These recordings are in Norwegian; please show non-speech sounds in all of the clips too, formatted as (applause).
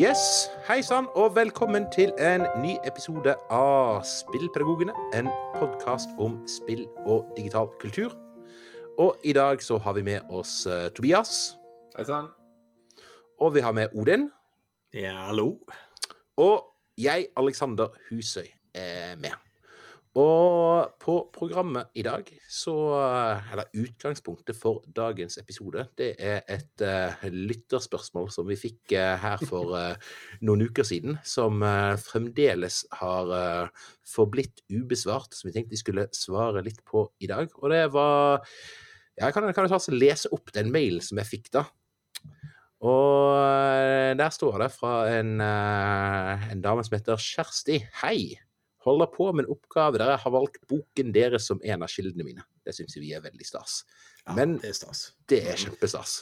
Yes, Hei sann, og velkommen til en ny episode av Spillpedagogene. En podkast om spill og digital kultur. Og i dag så har vi med oss uh, Tobias. Hei sann. Og vi har med Odin. Ja, hallo. Og jeg, Alexander Husøy, er med. Og på programmet i dag, så Eller utgangspunktet for dagens episode, det er et uh, lytterspørsmål som vi fikk uh, her for uh, (laughs) noen uker siden, som fremdeles har forblitt ubesvart, som vi tenkte vi skulle svare litt på i dag. Og det var Ja, kan jeg kan jeg lese opp den mailen som jeg fikk, da? Og der står det fra en, en dame som heter Kjersti. Hei! Holder på med en oppgave der jeg har valgt boken deres som en av kildene mine. Det syns vi er veldig stas. Ja, men det er stas. Det er kjempestas.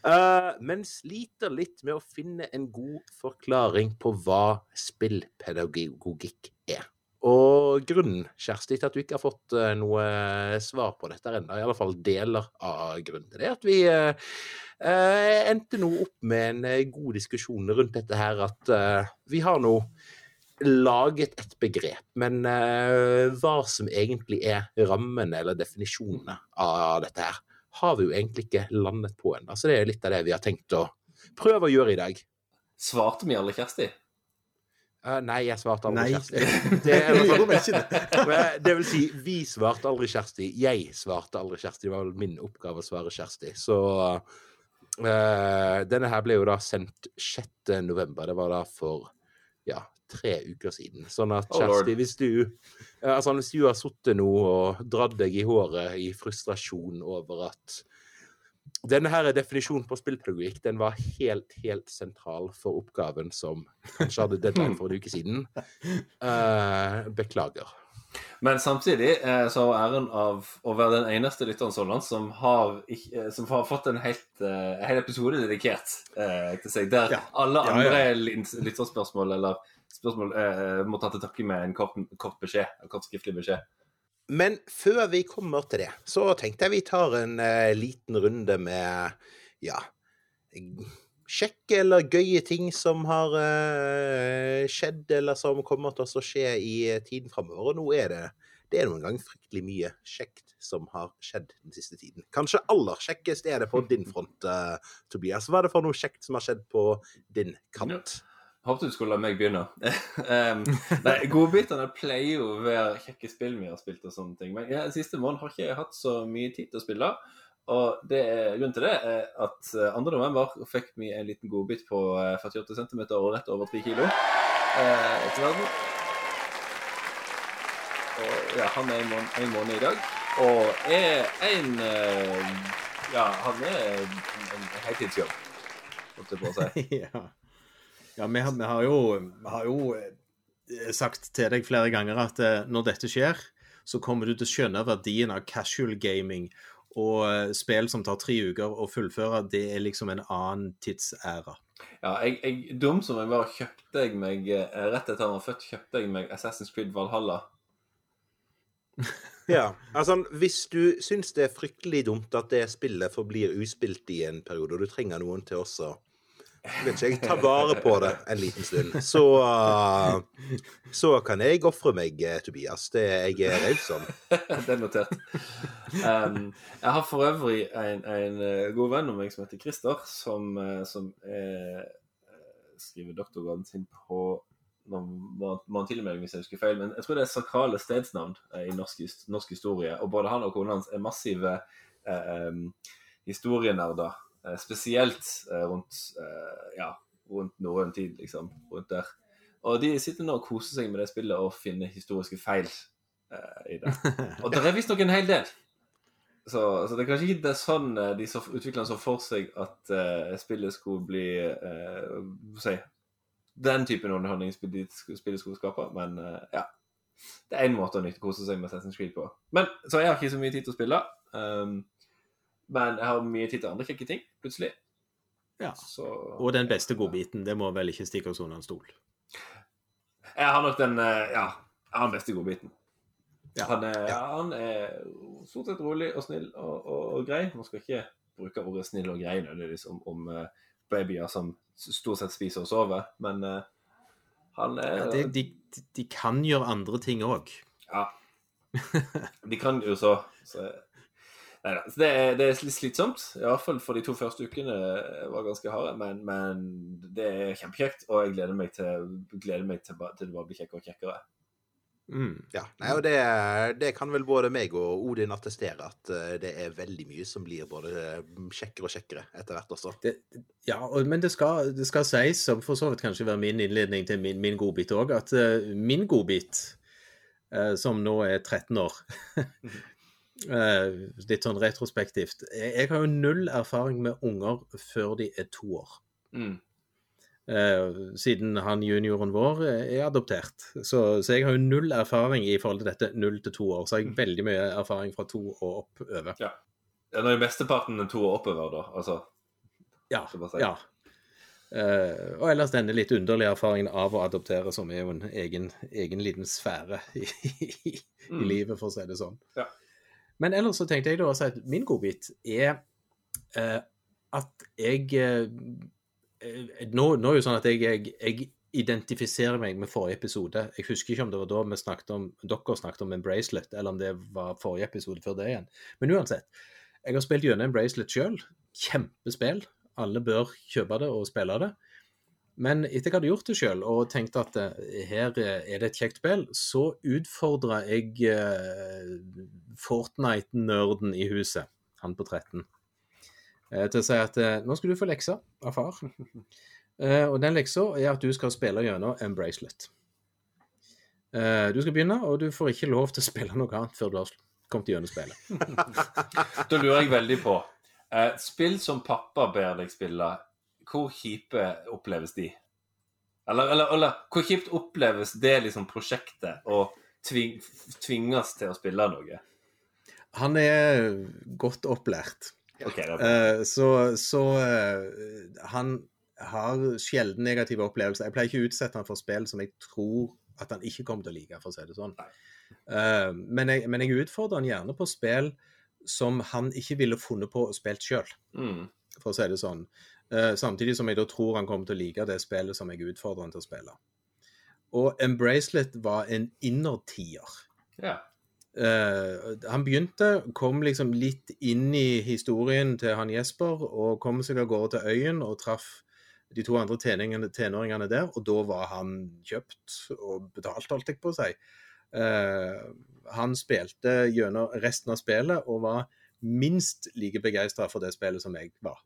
Uh, men sliter litt med å finne en god forklaring på hva spillpedagogikk er. Og grunnen, Kjersti, til at du ikke har fått uh, noe svar på dette ennå, i alle fall deler av grunnen til det, er at vi uh, endte nå opp med en god diskusjon rundt dette her, at vi har nå laget et begrep, men uh, hva som egentlig er rammene eller definisjonene av dette her, har vi jo egentlig ikke landet på ennå. Så det er litt av det vi har tenkt å prøve å gjøre i dag. Svarte vi alle Kjersti? Uh, nei, jeg svarte aldri nei. Kjersti. (laughs) Det, er, (laughs) det vil si, vi svarte aldri Kjersti. Jeg svarte aldri Kjersti. Det var vel min oppgave å svare Kjersti. Så uh, denne her ble jo da sendt 6. november. Det var da for ja, tre uker siden. Sånn at Kjersti, hvis du, altså, hvis du har sittet nå og dratt deg i håret i frustrasjon over at denne her definisjonen på spillpedagogikk den var helt, helt sentral for oppgaven som kanskje hadde deadline for en uke siden. Uh, beklager. Men samtidig eh, så har æren av å være den eneste lytteren så langt som har, som har fått en helt, uh, hel episode dedikert til seg, der alle andre ja, ja. lytterspørsmål eller spørsmål eh, må ta til takke med en kort, kort beskjed, en kort skriftlig beskjed. Men før vi kommer til det, så tenkte jeg vi tar en uh, liten runde med ja kjekke eller gøye ting som har uh, skjedd, eller som kommer til å skje i uh, tiden framover. Og nå er det det er noen gang fryktelig mye kjekt som har skjedd den siste tiden. Kanskje aller kjekkest er det på din front, Tobias. Hva er det for noe kjekt som har skjedd på din kant? Håpet du skulle la meg begynne. um, (laughs) nei, Godbitene pleier jo å være kjekke spill vi har spilt og sånne ting. Men ja, siste måned har ikke jeg hatt så mye tid til å spille. Og det er, grunnen til det er at 2.11. Eh, fikk vi en liten godbit på 48 eh, cm og rett over 3 kg eh, etter verden. Og ja, han er en måned, en måned i dag. Og er en eh, Ja, han er en, en heltidsjobb, holdt jeg på å si. (laughs) ja. Ja, vi har, vi har, jo, vi har jo eh, sagt til deg flere ganger at eh, når dette skjer, så kommer du til å skjønne verdien av casual gaming. Og eh, spill som tar tre uker å fullføre, det er liksom en annen tidsæra. Ja, jeg, jeg, dum som jeg var, kjøpte jeg meg Rett etter han var født, kjøpte jeg meg Assassin's Creed Valhalla. (laughs) ja, altså hvis du syns det er fryktelig dumt at det spillet forblir uspilt i en periode, og du trenger noen til også vet ikke, jeg tar vare på det en liten stund. Så, uh, så kan jeg ofre meg, eh, Tobias. Det er jeg raus om. det er notert. Um, jeg har for øvrig en, en, eh, god venn av meg som heter Christer, som, som er, skriver doktorgraden sin på nå må han tilmelde hvis jeg husker feil, men jeg tror det er sakrale stedsnavn i norsk, norsk historie. Og både han og kona hans er massive eh, historienerder. Eh, spesielt eh, rundt, eh, ja, rundt norrøn tid, liksom. Rundt der. Og de sitter nå og koser seg med det spillet og finner historiske feil uh, i det. (laughs) Og det er visstnok en hel del. Så, så, det er kanskje ikke det sånn de så, utviklerne så for seg at uh, spillet skulle bli uh, si, Den typen underholdning spillet skulle skape, men ja. Det er én måte å kose seg med Assassin's Creed på. Men så jeg har ikke så mye tid til å spille. Um, men jeg har mye tid til andre kjekke ting, plutselig. Ja. Så, og den beste godbiten, det må vel ikke stikke oss under en stol? Jeg har nok den eh, Ja, jeg har den beste godbiten. Ja. Han, er, ja. han er stort sett rolig og snill og, og, og grei. Man skal ikke bruke ordet snill og grei nødvendigvis om, om, eh, babyer som stort sett spiser og sover, men eh, han er Ja, det, de, de kan gjøre andre ting òg. Ja. (laughs) De kan jo så, så Neida. da. det, er, det er litt slitsomt. Iallfall for de to første ukene var ganske harde. Men, men det er kjempekjekt, og jeg gleder meg til, gleder meg til, til det bare blir kjekkere og kjekkere. Mm. Ja, nei, og det, det kan vel både meg og Odin attestere, at eh, det er veldig mye som blir både eh, kjekkere og kjekkere etter hvert også. Det, ja, og, men det skal, det skal sies, som for så vidt kanskje være min innledning til min, min godbit òg, at uh, min godbit, uh, som nå er 13 år eh, Litt sånn retrospektivt. Jeg, jeg har jo null erfaring med unger før de er to år. Mm. Uh, siden han junioren vår eh, er adoptert. Så, så jeg har jo null erfaring i forhold til dette null til to år. Så har jeg veldig mye erfaring fra to og oppover. Ja, når i mesteparten er to og oppover, da. Altså, Ja. Si. ja. Uh, og ellers denne litt underlige erfaringen av å adoptere, som er jo en egen, egen liten sfære i, i, i Mm. livet, for å si det sånn. Ja. Men ellers så tenkte jeg da også at min godbit er eh, at jeg eh, nå, nå er jo sånn at jeg, jeg, jeg identifiserer meg med forrige episode. Jeg husker ikke om det var da vi snakket om, dere snakket om en bracelet, eller om det var forrige episode før det igjen. Men uansett. Jeg har spilt gjennom en bracelet sjøl. Kjempespill. Alle bør kjøpe det og spille det. Men etter jeg hadde gjort det sjøl og tenkte at eh, her eh, er det et kjekt spill, så utfordra jeg eh, Fortnite-nerden i huset, han på 13, eh, til å si at eh, nå skal du få leksa av far. (laughs) Eh, og den leksa er at du skal spille gjennom Embracelet. Eh, du skal begynne, og du får ikke lov til å spille noe annet før du har kommet gjennom spillet. (laughs) Da lurer jeg veldig på eh, Spill som pappa ber deg spille, hvor kjipe oppleves de? Eller, eller, eller hvor kjipt oppleves det liksom prosjektet å tving, tvinges til å spille noe? Han er godt opplært. Okay. Eh, så så eh, han har sjelden negative opplevelser. Jeg pleier ikke å utsette han for spill som jeg tror at han ikke kommer til å like, for å si det sånn. Eh, men, jeg, men jeg utfordrer han gjerne på spill som han ikke ville funnet på og spilt sjøl, Mm. for å si det sånn. Eh, samtidig som jeg da tror han kommer til å like det spillet som jeg utfordrer han til å spille. Og Embracelet var en innertier. Ja. Uh, han begynte, kom liksom litt inn i historien til han Jesper, og kom seg av gårde til øyen og traff de to andre tenåringene, tenåringene der, og da var han kjøpt og betalt, holdt jeg på å si. Uh, han spilte gjennom resten av spillet og var minst like begeistra for det spillet som jeg var.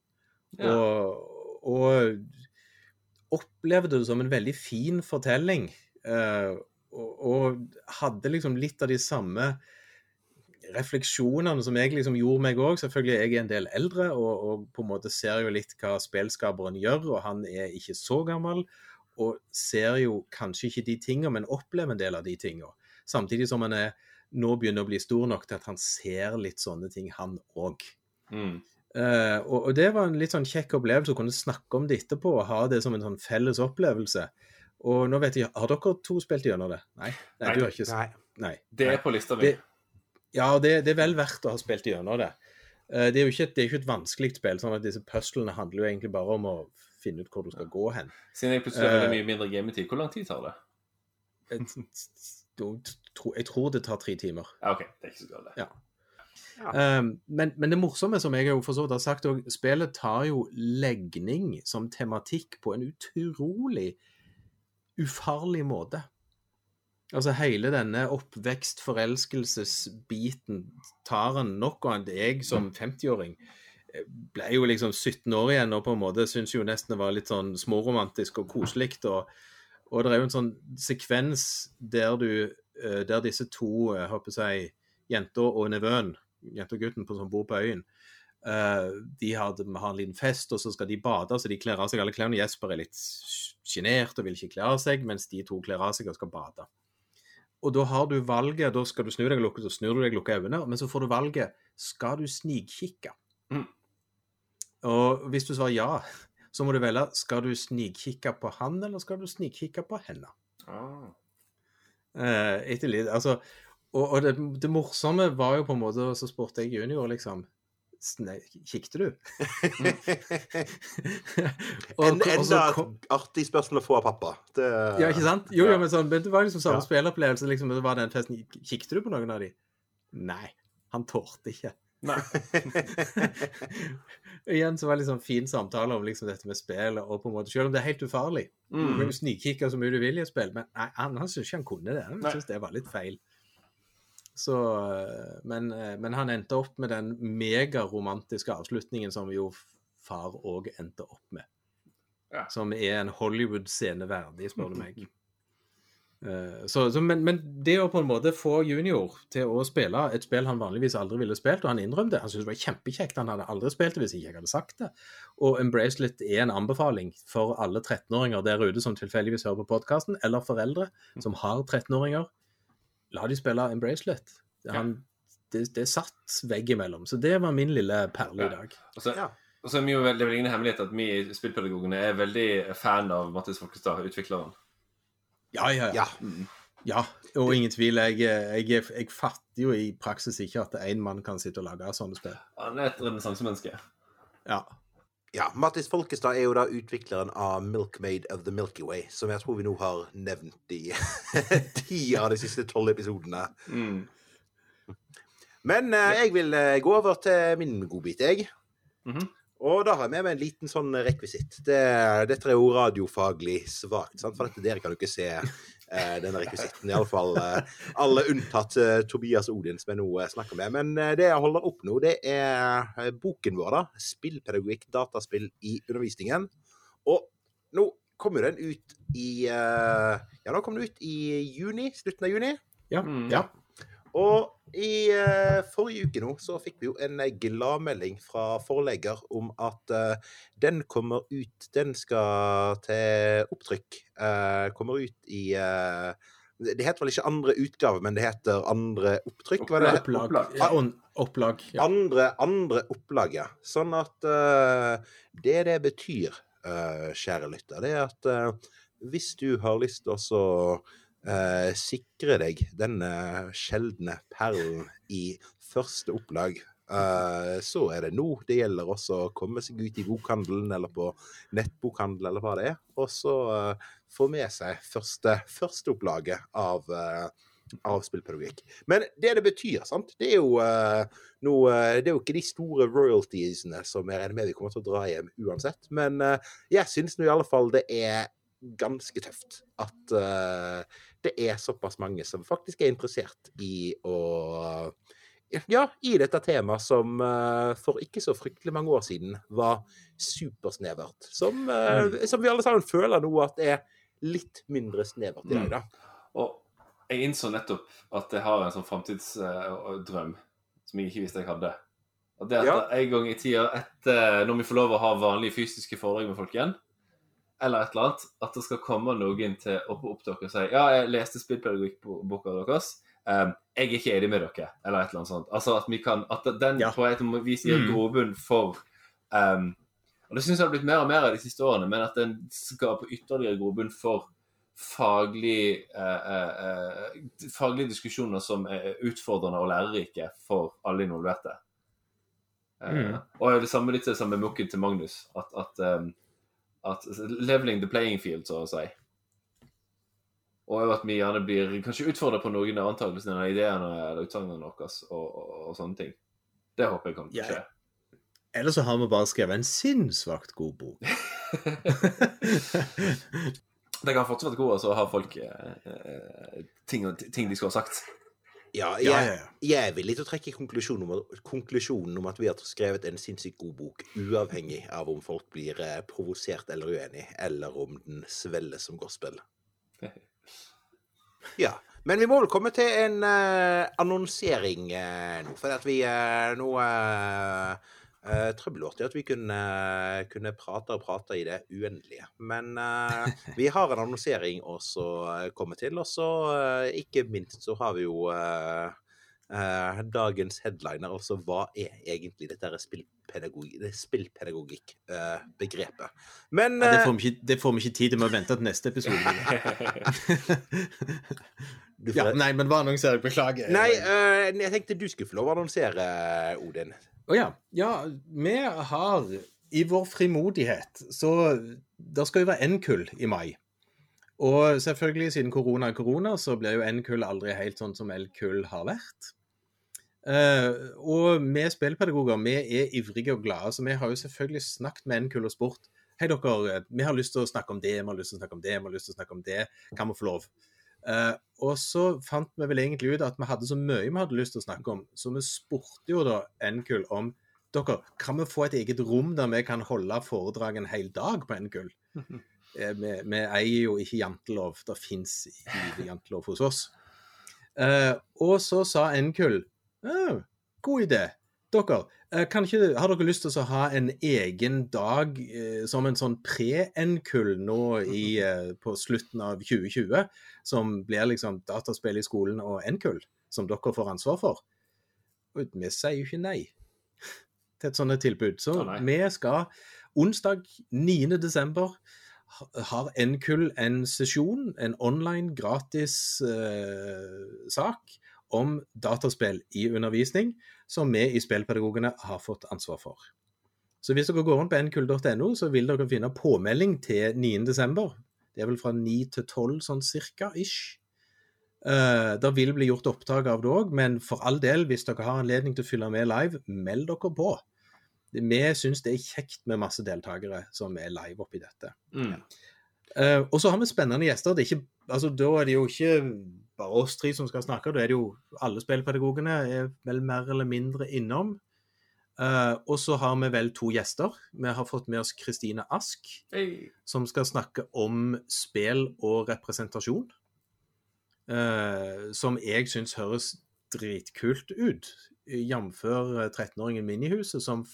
Ja. Og, og opplevde det som en veldig fin fortelling. Uh, og, og hadde liksom litt av de samme refleksjonene som jeg liksom gjorde meg òg. Selvfølgelig jeg er en del eldre og, og på en måte ser jo litt hva spelskaperen gjør, og han er ikke så gammel. Og ser jo kanskje ikke de tingene, men opplever en del av de tingene. Samtidig som han er, nå begynner å bli stor nok til at han ser litt sånne ting, han òg. Mm. Eh, og, og det var en litt sånn kjekk opplevelse å kunne snakke om det etterpå og ha det som en sånn felles opplevelse. Og nå vet jeg, Har dere to spilt gjennom det? Nei? Nei, Nei, du har ikke Nei. Nei. Det er på lista mi. Ja, det, det er vel verdt å ha spilt gjennom det. Uh, det er jo ikke, et- det er ikke et vanskelig spill. sånn at Disse puslene handler jo egentlig bare om å finne ut hvor du skal gå hen. Siden jeg plutselig har veldig Eh, mye mindre gametid, hvor lang tid tar det? Jeg, tror- jeg tror det tar tre timer. Ja, OK, det er ikke så galt, det. Ja. Um, men, men det morsomme, som jeg jo for så vidt har sagt, òg, spillet tar jo legning som tematikk på en utrolig ufarlig måte. Altså hele denne oppvekst-forelskelsesbiten tar en nok, og jeg som 50-åring ble jo liksom 17 år igjen og på en måte syns jo nesten det var litt sånn småromantisk og koselig. Og, og det er jo en sånn sekvens der du eh, der disse to, jeg håper jeg, jenta og nevøen, jenta og gutten på, som bor på øyen, Uh, de har, har en liten fest, og så skal de bade, så de kler av seg alle klærne. Jesper er litt sjenert og vil ikke kle av seg, mens de to kler av seg og skal bade. Og da har du valget, da skal du snu deg og lukke, så snur du deg og lukker øynene, men så får du valget, skal du snikkikke? Mm. Og hvis du svarer ja, så må du velge, skal du snikkikke på han, eller skal du snikkikke på henne? Ah. Uh, litt, altså, og, og det, det morsomme var jo på en måte, så spurte jeg junior, liksom, Nei, Kikte du? (laughs) Og en, enda kom- artig spørsmål å få av pappa. Det, Ja, ikke sant? Jo, ja, men, sånn, men det var liksom samme Ja. spilleopplevelse. Liksom, det var den festen. Kikte du på noen av de? Nei. Han tålte ikke. Nei. (laughs) Igjen så var det liksom fin samtale om liksom dette med spill, og på en måte, selv om det er helt ufarlig. Du kan Mm. snikkikke så mye du vil i et spill, men nei, han, han syntes ikke han kunne det. Han syntes det var litt feil. Så, øh, men, øh, men han endte opp med den megaromantiske avslutningen som jo far òg endte opp med. Ja. Som er en Hollywood-scene verdig, spør du meg. (laughs) Eh, så, så, men, men det å på en måte få junior til å spille et spill han vanligvis aldri ville spilt, og han innrømte Han syntes det var kjempekjekt, han hadde aldri spilt det hvis ikke jeg hadde sagt det. Og Embracelet er en anbefaling for alle 13-åringer der ute som tilfeldigvis hører på podkasten, eller foreldre som har 13-åringer. La de spille Embracelet. Han, det, det satt veggimellom. Så det var min lille perle i dag. Og så, Ja. og så er vi jo veldig, ingen hemmelighet at vi Spillpedagogene er veldig fan av Mattis Folkestad, utvikleren. Ja, ja, ja. Ja. Mm. Ja, og ingen tvil. Jeg, jeg, jeg fatter jo i praksis ikke at én mann kan sitte og lage sånne spill. Han er et renessansemenneske. Ja. Ja. Mattis Folkestad er jo da utvikleren av Milkmaid of the Milky Way, som jeg tror vi nå har nevnt i (laughs) ti av de siste tolv episodene. Mm. Men eh, jeg vil eh, gå over til min godbit, jeg. Mhm. Og da har jeg med meg en liten sånn rekvisitt. Det, dette er jo radiofaglig svakt, for dette, dere kan jo ikke se denne rekvisitten. Iallfall eh, alle unntatt eh, Tobias Odin, som jeg nå eh, snakker med. Men eh, det jeg holder opp nå, det er eh, boken vår, da. 'Spillpedagogikk dataspill i undervisningen'. Og nå kommer den ut i eh, Ja, nå kom den ut i juni. Slutten av juni. Ja. Mm. ja. Og i eh, forrige uke nå så fikk vi jo en eh, gladmelding fra forlegger om at eh, den kommer ut Den skal til opptrykk. Eh, kommer ut i eh, Det heter vel ikke andre utgave, men det heter andre opptrykk? Var det? Opplag. Opplag. Ja, opplag. Ja. Andre, andre opplag, ja. Sånn at eh, det det betyr, kjære lytter, det er at hvis du har lyst til å så, eh, sikre deg denne sjeldne perlen i første opplag, eh, så er det nå det gjelder også å komme seg ut i bokhandelen eller på nettbokhandel eller hva det er, og så eh, få med seg første, førsteopplaget av eh, av. Men det det betyr, sant, det er jo uh, noe Det er jo ikke de store royaltiesene som jeg regner med vi kommer til å dra hjem uansett. Men uh, jeg syns nå i alle fall det er ganske tøft at eh, det er såpass mange som faktisk er interessert i å ja, i dette temaet som uh, for ikke så fryktelig mange år siden var supersnevert. Som, eh, som vi alle sammen føler nå at er litt mindre snevert i dag, da. Og jeg innså nettopp at jeg har en sånn framtidsdrøm som jeg ikke visste jeg hadde. Og det at Ja. en gang i tida etter når vi får lov å ha vanlige fysiske foredrag med folk igjen, eller et eller annet, at det skal komme noen til å opp til dere og si ja, jeg leste spillpedagogikk-boka deres. Um, jeg er ikke enig med dere, eller et eller annet sånt. Altså at vi kan, at den Ja. på et vis gir Mm. grobunn for um, og Det syns jeg har blitt mer og mer av de siste årene, men at den skaper ytterligere grobunn for faglig, uh, eh, faglige diskusjoner som er utfordrende og lærerike for alle involverte. Uh, Mm. Og det samme litt det samme med mukken til Magnus. At, at, um, at leveling the playing field, så å si. Og at vi gjerne blir kanskje utfordra på noen av antakelsene, eller ideene eller utsagnene våre og, og, og sånne ting. Det håper jeg å skje. Eller så har vi bare skrevet en sinnssvakt god bok. (laughs) (laughs) Det kan fortsatt være gode, og så har folk eh, eh, ting, ting de skulle ha sagt. Ja, jeg, Ja, ja, ja. jeg er villig til å trekke konklusjonen om, at- konklusjonen om at vi har skrevet en sinnssykt god bok, uavhengig av om folk blir eh, provosert eller uenig, eller om den svelger som gospel. (laughs) Ja. Men vi må vel komme til en eh, annonsering eh, nå, for at vi uh, nå uh, Trøbbelet er at vi kunne, kunne prate og prate i det uendelige. Men uh, (laughs) vi har en annonsering også eh, komme til, og så uh, ikke minst så har vi jo dagens headliner, altså hva er egentlig dette spillpedagogikk-begrepet. Men Ja, det, får vi ikke, det får vi ikke tid til med å vente til neste episode. (laughs) du får- ja, nei, men hva annonserer jeg? Beklager. Nei, jeg tenkte du skulle få lov å annonsere, Odin. Å ja. Ja, vi har i vår frimodighet Så det skal jo være N-kull i mai. Og selvfølgelig, siden korona er korona, så blir jo N-kull aldri helt sånn som L-kull har vært. Uh, og vi spillpedagoger vi er ivrige og glade, så vi har jo selvfølgelig snakket med N-kull og spurt Hei, dere, vi har lyst til å snakke om det, vi har lyst til å snakke om det, vi har lyst til å snakke om det. Kan vi få lov? Eh, og så fant vi vel egentlig ut at vi hadde så mye vi hadde lyst til å snakke om, så vi spurte jo da N-kull om dere, kan vi få et eget rom der vi kan holde foredrag en hel dag på N-kull? (laughs) Eh, vi, vi eier jo ikke jantelov. Det fins ikke jantelov hos oss. Eh, og så sa N-kull God idé. Dere, ikke, har dere lyst til å ha en egen dag eh, som en sånn pre-N-kull nå i, eh, på slutten av 2020? Som blir liksom dataspill i skolen og N-kull, som dere får ansvar for? Og vi sier jo ikke nei til et sånt tilbud. Så ah, vi skal onsdag 9. desember ha- har N-kull en sesjon, en online gratis eh, sak om dataspill i undervisning, som vi i Spillpedagogene har fått ansvar for. Så hvis dere går inn på nkull.no, så vil dere finne påmelding til 9. desember. Det er vel fra 9 til 12 sånn cirka, ish. Uh, det vil bli gjort opptak av det òg, men for all del, hvis dere har anledning til å fylle med live, meld dere på. Vi syns det er kjekt med masse deltakere som er live oppi dette. Mm. Uh, og så har vi spennende gjester. Det er ikke, altså, da er det jo ikke bare oss tre som skal snakke, da er det jo alle spillpedagogene er vel mer eller mindre innom. Uh, og så har vi vel to gjester. Vi har fått med oss Kristine Ask, hey. som skal snakke om spill og representasjon. Uh, som jeg syns høres dritkult ut. Jf. 13-åringen min i huset, som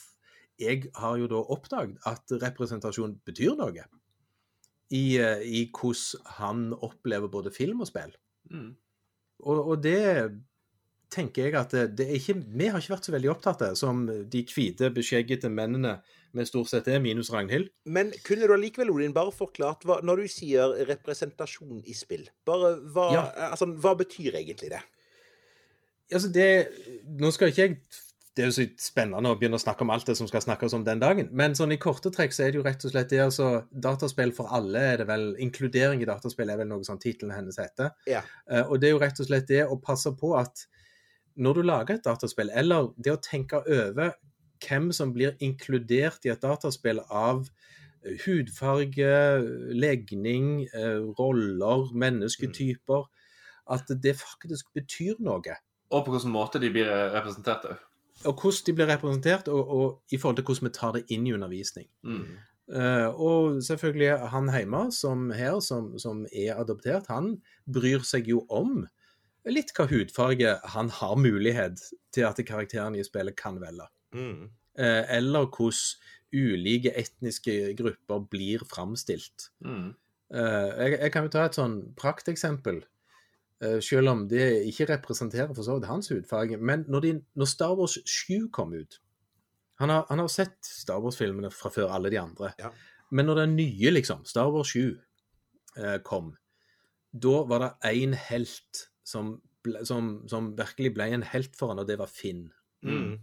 jeg har jo da oppdaget at representasjon betyr noe. I, uh, i hvordan han opplever både film og spill. Mm. Og, og det tenker jeg at det, det er ikke Vi har ikke vært så veldig opptatt av som de hvite, beskjeggete mennene vi stort sett er, minus Ragnhild. Men kunne du allikevel, Odin, bare forklart hva, Når du sier representasjon i spill, bare hva, Ja. altså, hva betyr egentlig det? Altså det, nå skal ikke jeg Det er jo så spennende å begynne å snakke om alt det som skal snakkes om den dagen, men sånn i korte trekk så er det jo rett og slett det altså Dataspill for alle er det vel Inkludering i dataspill er vel noe sånn tittelen hennes heter. Ja. Uh, og det er jo rett og slett det å passe på at når du lager et dataspill, eller det å tenke over hvem som blir inkludert i et dataspill av hudfarge, legning, eh, roller, mennesketyper, at det faktisk betyr noe. Og på hvilken måte de blir representert òg. Og hvordan de blir representert, og, og i forhold til hvordan vi tar det inn i undervisning. Mm. Uh, og selvfølgelig han hjemme, som her, som, som er adoptert, han bryr seg jo om litt hva hudfarge han har mulighet til at karakteren i spillet kan velge. Mm. Uh, eller hvordan ulike etniske grupper blir framstilt. Mm. Uh, jeg, jeg kan jo ta et sånn prakteksempel. Uh, selv om det ikke representerer for så vidt hans hudfarge. Men når, de, når Star Wars 7 kom ut Han har, han har sett Star Wars-filmene fra før alle de andre. Ja. Men når den nye, liksom, Star Wars 7, eh, kom, da var det én helt som, ble, som, som virkelig ble en helt for han, og det var Finn. Mm.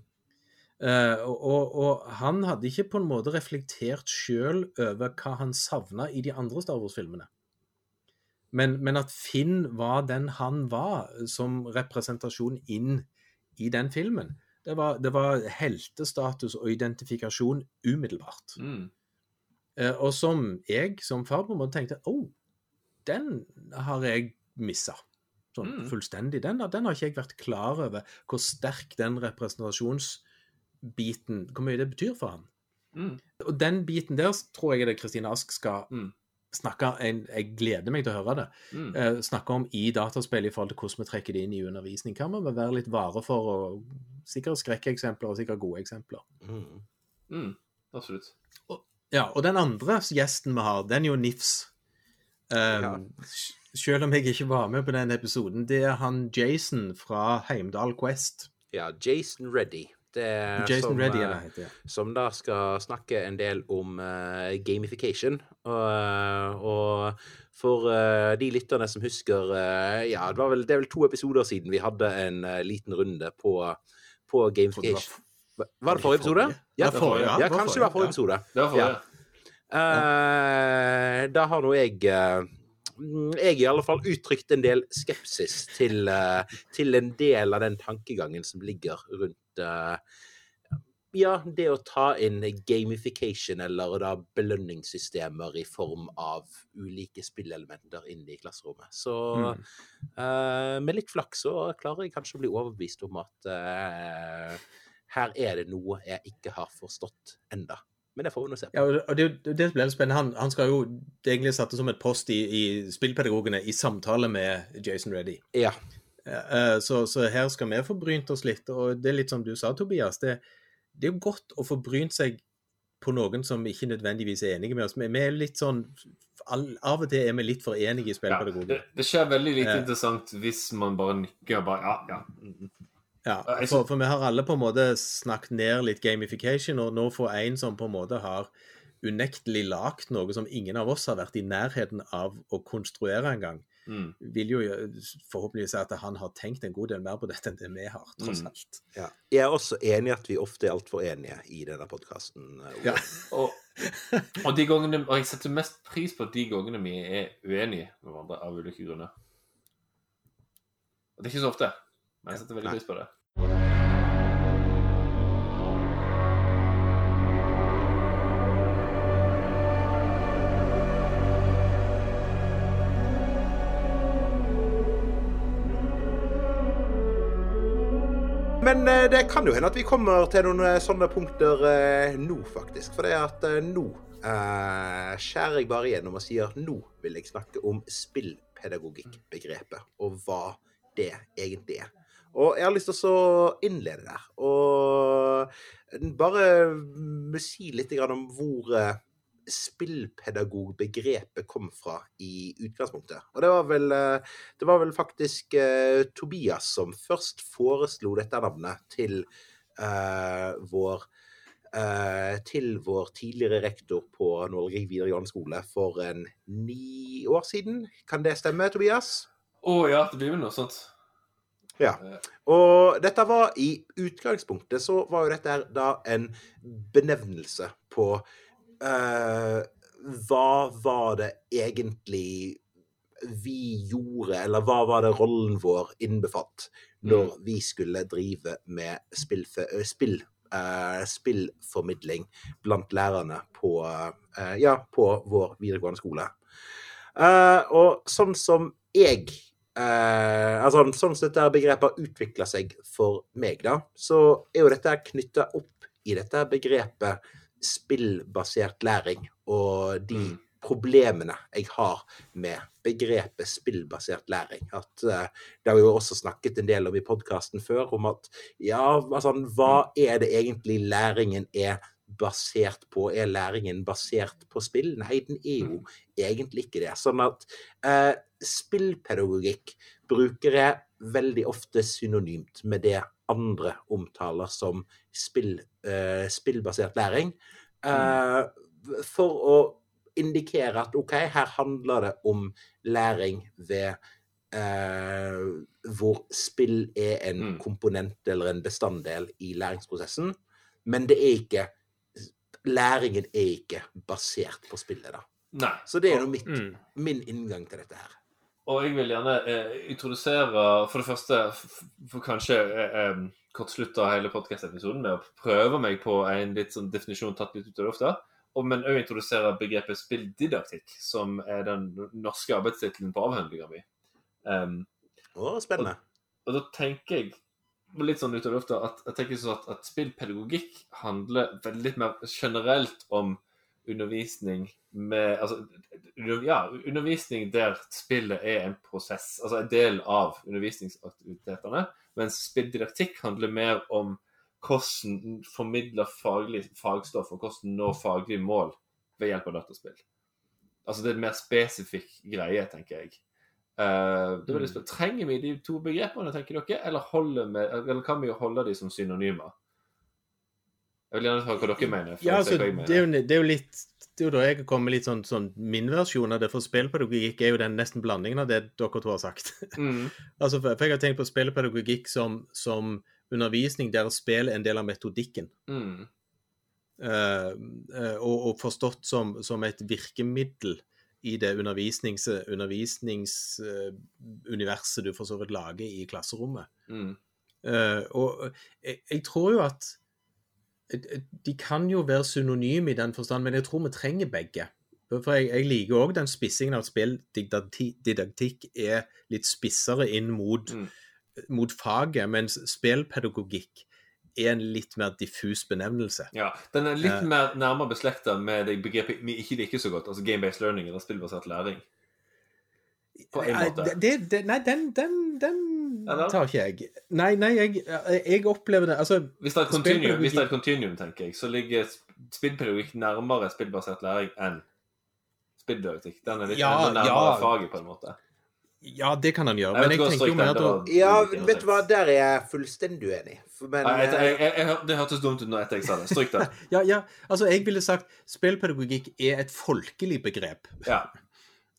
Eh, og, og, og han hadde ikke på en måte reflektert sjøl over hva han savna i de andre Star Wars-filmene. Men, men at Finn var den han var som representasjon inn i den filmen, det var, det var heltestatus og identifikasjon umiddelbart. Mm. Eh, og som jeg som far på en måte tenkte Å, den har jeg missa. Sånn Mm. fullstendig. Den, den har ikke jeg vært klar over hvor sterk den representasjonsbiten Hvor mye det betyr for han. Mm. Og den biten der tror jeg det Kristine Ask skal Mm. Snakke en, Jeg gleder meg til å høre det. Mm. Eh, snakke om i dataspill i forhold til hvordan vi trekker det inn i undervisning. Kan man være litt vare for, og sikkert skrekkeksempler og sikkert gode eksempler. Mm. Mm. Absolutt. Ja, og den andre gjesten vi har, den er jo Nifs. Um, Ja. Selv om jeg ikke var med på den episoden, det er han Jason fra Heimdal Quest. Ja, Jason Reddy. Det Jason som, Reddy, eller er det heter. ja. som da skal snakke en del om uh, gamification. Og, eh, og for uh, de lytterne som husker uh, Ja, det, var vel, det er vel to episoder siden vi hadde en eh, liten runde på, på gamification. var. Var det forrige episode? Ja, forrige, ja, ja kanskje det var forrige episode. Det var forrige. Eh, da har nå jeg eh, Jeg i alle fall uttrykt en del skepsis til, eh, til en del av den tankegangen som ligger rundt eh, ja, det å ta inn gamification, eller da belønningssystemer i form av ulike spillelementer inn i klasserommet. Så Mm. uh, med litt flaks så klarer jeg kanskje å bli overbevist om at uh, her er det noe jeg ikke har forstått enda. Men det får vi nå se på. Ja, og det, det blir spennende. Han, han skal jo egentlig satt det som et post i, i Spillpedagogene i samtale med Jason Reddy. Ja. Eh, Så, så her skal vi få brynt oss litt. Og det er litt som du sa, Tobias. Det, det er jo godt å få brynt seg på noen som ikke nødvendigvis er enige med oss. Vi er litt sånn Av og til er vi litt for enige i spillpedagogen. Ja, det, det skjer veldig lite Eh. interessant hvis man bare nikker og bare Ja, ja. mm, mm. Ja, for, for vi har alle på en måte snakket ned litt gamification, og nå får en som på en måte har unektelig lagd noe som ingen av oss har vært i nærheten av å konstruere engang, Mm. vil jo forhåpentligvis si at han har tenkt en god del mer på dette enn det vi har, tross Mm. alt. Ja. Jeg er også enig i at vi ofte er altfor enige i denne podkasten. Ja. Og, og de gangene Og jeg setter mest pris på de gangene vi er uenige med hverandre av ulike grunner. Og det er ikke så ofte, men jeg setter veldig Nei. pris på det. Men eh, det kan jo hende at vi kommer til noen eh, sånne punkter eh, nå, faktisk. For det er at nå skjærer jeg bare igjennom og sier at nå vil jeg snakke om spillpedagogikkbegrepet, og hva det egentlig er. Og jeg har lyst til å innlede der. Og bare mm, si litt om hvor spillpedagogbegrepet kom fra i utgangspunktet. Og det var vel, eh, det var vel faktisk uh, Tobias som først foreslo dette navnet til uh, vår til vår tidligere rektor på Nålrig videregående skole for en ni år siden. Kan det stemme, Tobias? Å ja, det blir vel noe sånt. Ja. Og dette var i utgangspunktet så var jo dette da en benevnelse på eh, hva var det egentlig vi gjorde, eller hva var det rollen vår innbefatt når vi skulle drive med spill, uh, spillformidling blant lærerne på, uh, ja, på vår videregående skole. Og sånn som jeg Uh, altså, Sånn som dette begrepet har utvikla seg for meg, da, så er jo dette knytta opp i dette begrepet spillbasert læring og de Mm. problemene jeg har med begrepet spillbasert læring. At uh, Det har vi jo også snakket en del om i podkasten før, om at ja, altså, hva er det egentlig læringen er basert på? Er læringen basert på spill? Nei, den er jo egentlig ikke det. Sånn at uh, spillpedagogikk bruker jeg veldig ofte synonymt med det andre omtaler som spill, eh, spillbasert læring. Eh, for å indikere at OK, her handler det om læring ved eh, hvor spill er en Mm. komponent eller en bestanddel i læringsprosessen. Men det er ikke Læringen er ikke basert på spillet, da. Nei. Så det er jo Mm. min inngang til dette her. Og jeg vil gjerne eh, introdusere, for det første, for kanskje eh, kortslutte hele podcast-episoden med å prøve meg på en litt sånn definisjon tatt litt ut av lufta, men òg introdusere begrepet spilldidaktikk, som er den norske arbeidstittelen på avhandlinga mi. Um, oh, spennende. og da tenker jeg litt sånn ut av lufta at, jeg tenker sånn at, at spillpedagogikk handler veldig mer generelt om undervisning med Altså ja, undervisning der spillet er en prosess, altså en del av undervisningsaktivitetene. Mens spilldidaktikk handler mer om hvordan formidle faglig fagstoff, og hvordan nå faglige mål ved hjelp av dataspill. Altså det er en mer spesifikk greie, tenker jeg. Eh, det vil jeg spørre, Trenger vi de to begrepene, tenker dere, eller, holder vi, eller kan vi holde de som synonymer? Jeg vil gjerne høre hva dere mener. Ja, altså, jeg det er, jo, det er jo litt Det er jo da jeg kommer litt sånn, sånn min versjon av det, for spillpedagogikk er jo den nesten blandingen av det dere to har sagt. Mm, (laughs) altså, for, jeg har tenkt på spillpedagogikk som, som undervisning der spill er en del av metodikken. Mm. Uh, og, og forstått som, som et virkemiddel i det undervisnings, uh, du for så vidt lager i klasserommet. Mm. Eh, og jeg, jeg tror jo at De kan jo være synonyme i den forstand, men jeg tror vi trenger begge. For jeg, jeg liker òg den spissingen av at spilldidaktikk er litt spissere inn mot, Mm. mot faget, mens spillpedagogikk er en litt mer diffus benevnelse. Ja, Den er litt Eh. mer nærmere beslekta med det begrepet vi ikke liker så godt, altså game-based learning eller spillbasert læring. På en måte. det, det, nei, den, den, den Eller? tar ikke jeg. Nei, nei, jeg, jeg opplever det Altså, Hvis det er et continuum, det er continuum tenker jeg, så ligger spillpedagogikk nærmere spillbasert læring enn spillpedagogikk. Den er litt Ja, enda nærmere ja. faget, på en måte. ja, det kan han gjøre, Jeg men jeg tenker jo mer da Ja, vet du hva, der er jeg fullstendig uenig. Men Nei, jeg, eh, jeg, jeg, jeg, det hørtes dumt ut nå etter jeg sa det. Stryk det. (laughs) Ja, ja, altså jeg ville sagt spillpedagogikk er et folkelig begrep. Ja.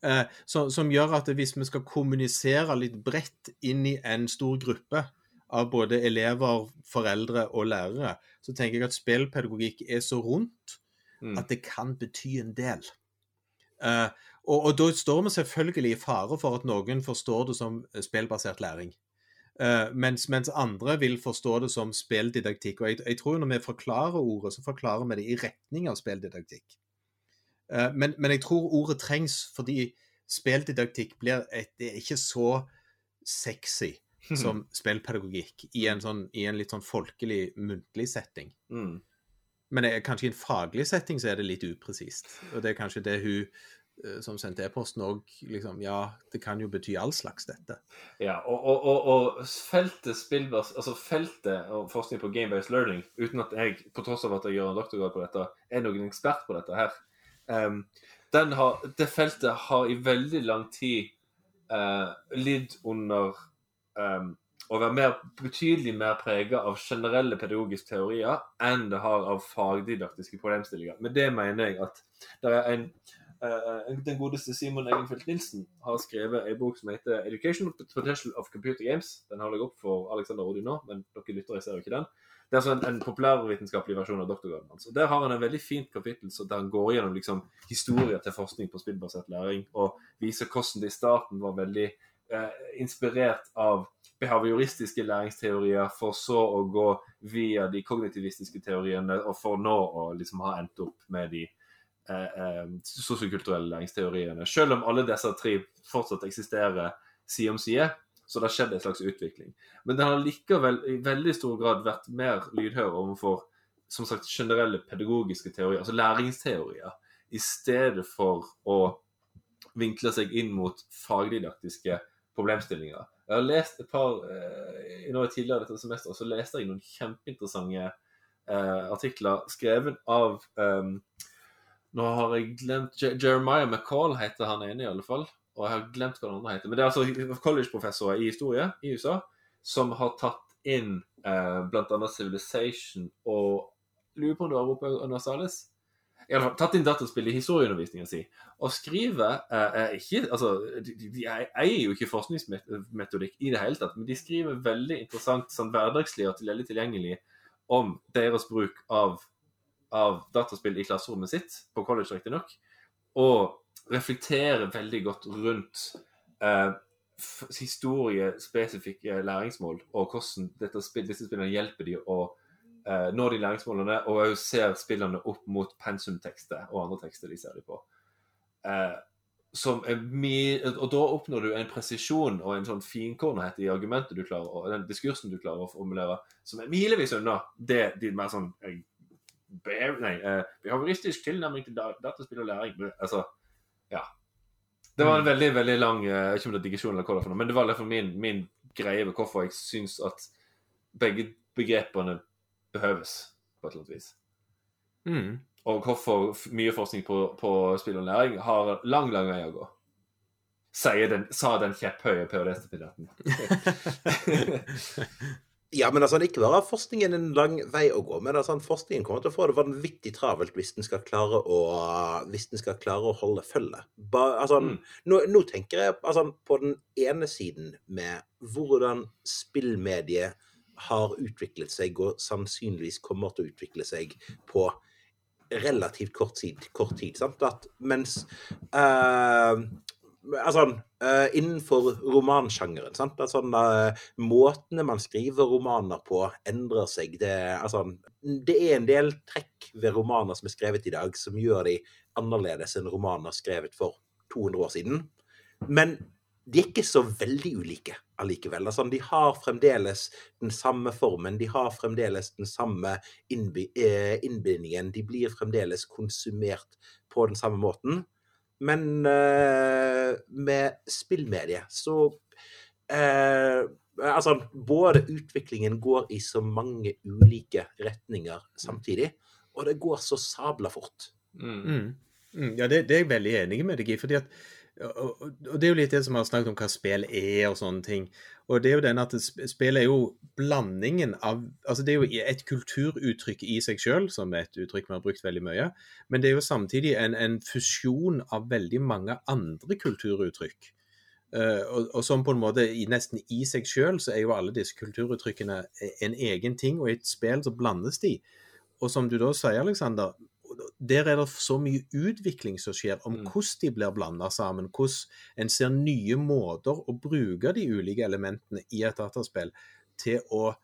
Eh, som, som gjør at hvis vi skal kommunisere litt bredt inn i en stor gruppe av både elever, foreldre og lærere, så tenker jeg at spillpedagogikk er så rundt Mm. at det kan bety en del. Eh, og, og da står vi selvfølgelig i fare for at noen forstår det som spillbasert læring. Eh, mens, mens andre vil forstå det som spilldidaktikk. Og jeg, jeg tror når vi forklarer ordet, så forklarer vi det i retning av spilldidaktikk. Eh, men, men jeg tror ordet trengs fordi spilldidaktikk blir et, det er ikke så sexy (laughs) som spillpedagogikk i en, sånn, i en litt sånn folkelig, muntlig setting. Mm. Men det er, kanskje i en faglig setting så er det litt upresist. Og det er kanskje det hun eh, som sendte e-posten òg liksom Ja, det kan jo bety all slags, dette. Ja, og, og, og, og feltet spillbas, altså feltet og forskning på game-based learning, uten at jeg, på tross av at jeg gjør en doktorgrad på dette, er noen ekspert på dette her, den har, det feltet har i veldig lang tid uh, lidd under um, å være mer, betydelig mer prega av generelle pedagogiske teorier enn det har av fagdidaktiske problemstillinger. Med det mener jeg at det er en Eh, den godeste Simon Egenfeldt Nilsen har skrevet en bok som heter 'Education Potential of Computer Games'. Den holder jeg opp for Alexander Odin nå, men dere lyttere ser jo ikke den. Det er altså en, en populærvitenskapelig versjon av doktorgraden hans. Altså. Der har han en veldig fint kapittel der han går gjennom liksom, historier til forskning på spillbasert læring, og viser hvordan det i starten var veldig eh, inspirert av behavioristiske læringsteorier, for så å gå via de kognitivistiske teoriene, og for nå å liksom ha endt opp med de eh, eh, sosiokulturelle læringsteoriene. Selv om alle disse tre fortsatt eksisterer side om side, så det har skjedd en slags utvikling. Men den har likevel i veldig stor grad vært mer lydhør overfor som sagt, generelle pedagogiske teorier, altså læringsteorier, i stedet for å vinkle seg inn mot fagdidaktiske problemstillinger. Jeg har lest et par eh, nå tidligere dette semesteret, så leste jeg noen kjempeinteressante eh, artikler skrevet av eh, nå har jeg glemt Jeremiah McCall heter han ene, i alle fall. Og jeg har glemt hva den andre heter. Men det er altså college-professorer i historie i USA som har tatt inn eh, bl.a. Civilization og Lurer på om det var Europa Universalis. I alle fall, tatt inn dataspill i historieundervisningen sin. Og skriver eh, ikke, altså, de, de eier jo ikke forskningsmetodikk i det hele tatt, men de skriver veldig interessant, sånn hverdagslig og veldig tilgjengelig om deres bruk av av dataspill i klasserommet sitt, på college riktignok, og reflekterer veldig godt rundt eh, historiespesifikke læringsmål, og hvordan spill, disse spillene hjelper de å eh, nå de læringsmålene, og òg ser spillene opp mot pensumtekster og andre tekster de ser de på. Eh, og da oppnår du en presisjon og en sånn finkornhet i argumentet du klarer, og den diskursen du klarer å formulere, som er milevis unna det de mer sånn eh, behav, nei, eh, behavioristisk tilnærming til da- dataspill og læring. Altså, ja. Det var en veldig veldig lang eh, Jeg vet ikke om det er digresjon eller hva det er, for noe, men det var derfor min, min greie ved hvorfor jeg syns at begge begrepene behøves på et eller annet vis. Mm. Og hvorfor mye forskning på, på spill og læring har lang, lang vei å gå. Den, sa den kjepphøye ph.d.-studenten. (laughs) (laughs) Ja, men altså, ikke bare har forskningen en lang vei å gå, men altså, forskningen kommer til å få det vanvittig travelt hvis den skal klare å, skal klare å holde følge. Ba, altså, Mm. nå, nå tenker jeg altså, på den ene siden med hvordan spillmediet har utviklet seg, og sannsynligvis kommer til å utvikle seg på relativt kort tid. Kort tid sant? At mens eh, altså, uh, innenfor romansjangeren sant? Altså, uh, Måtene man skriver romaner på, endrer seg. Det, altså, det er en del trekk ved romaner som er skrevet i dag, som gjør de annerledes enn romaner skrevet for 200 år siden. Men de er ikke så veldig ulike allikevel. Altså, de har fremdeles den samme formen, de har fremdeles den samme eh, innbindingen. De blir fremdeles konsumert på den samme måten. Men eh, med spillmedie så eh, Altså, både utviklingen går i så mange ulike retninger samtidig, og det går så sabla fort. Mm. Mm. Mm, ja, det, det er jeg veldig enig med deg i. fordi at og, det er jo litt det som vi har snakket om hva spill er og sånne ting. Og det er jo den at spill er jo blandingen av Altså det er jo et kulturuttrykk i seg sjøl, som er et uttrykk vi har brukt veldig mye. Men det er jo samtidig en, en fusjon av veldig mange andre kulturuttrykk. Uh, og, og, som på en måte i, nesten i seg sjøl så er jo alle disse kulturuttrykkene en egen ting, og i et spill så blandes de. Og som du da sier, Alexander, der er det så mye utvikling som skjer om Mm. hvordan de blir blanda sammen. Hvordan en ser nye måter å bruke de ulike elementene i et dataspill til å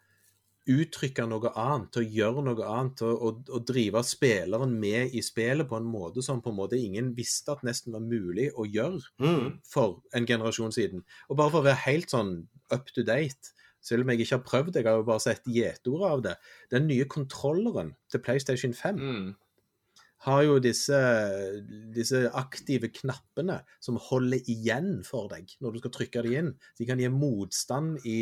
uttrykke noe annet, til å gjøre noe annet, til å, å, å drive spilleren med i spillet på en måte som på en måte ingen visste at nesten var mulig å gjøre Mm. for en generasjon siden. Og bare for å være helt sånn up to date, selv om jeg ikke har prøvd, jeg har jo bare sett gjetordet av det, den nye kontrolleren til PlayStation 5 Mm. Har jo disse, disse aktive knappene som holder igjen for deg når du skal trykke dem inn. De kan gi motstand i,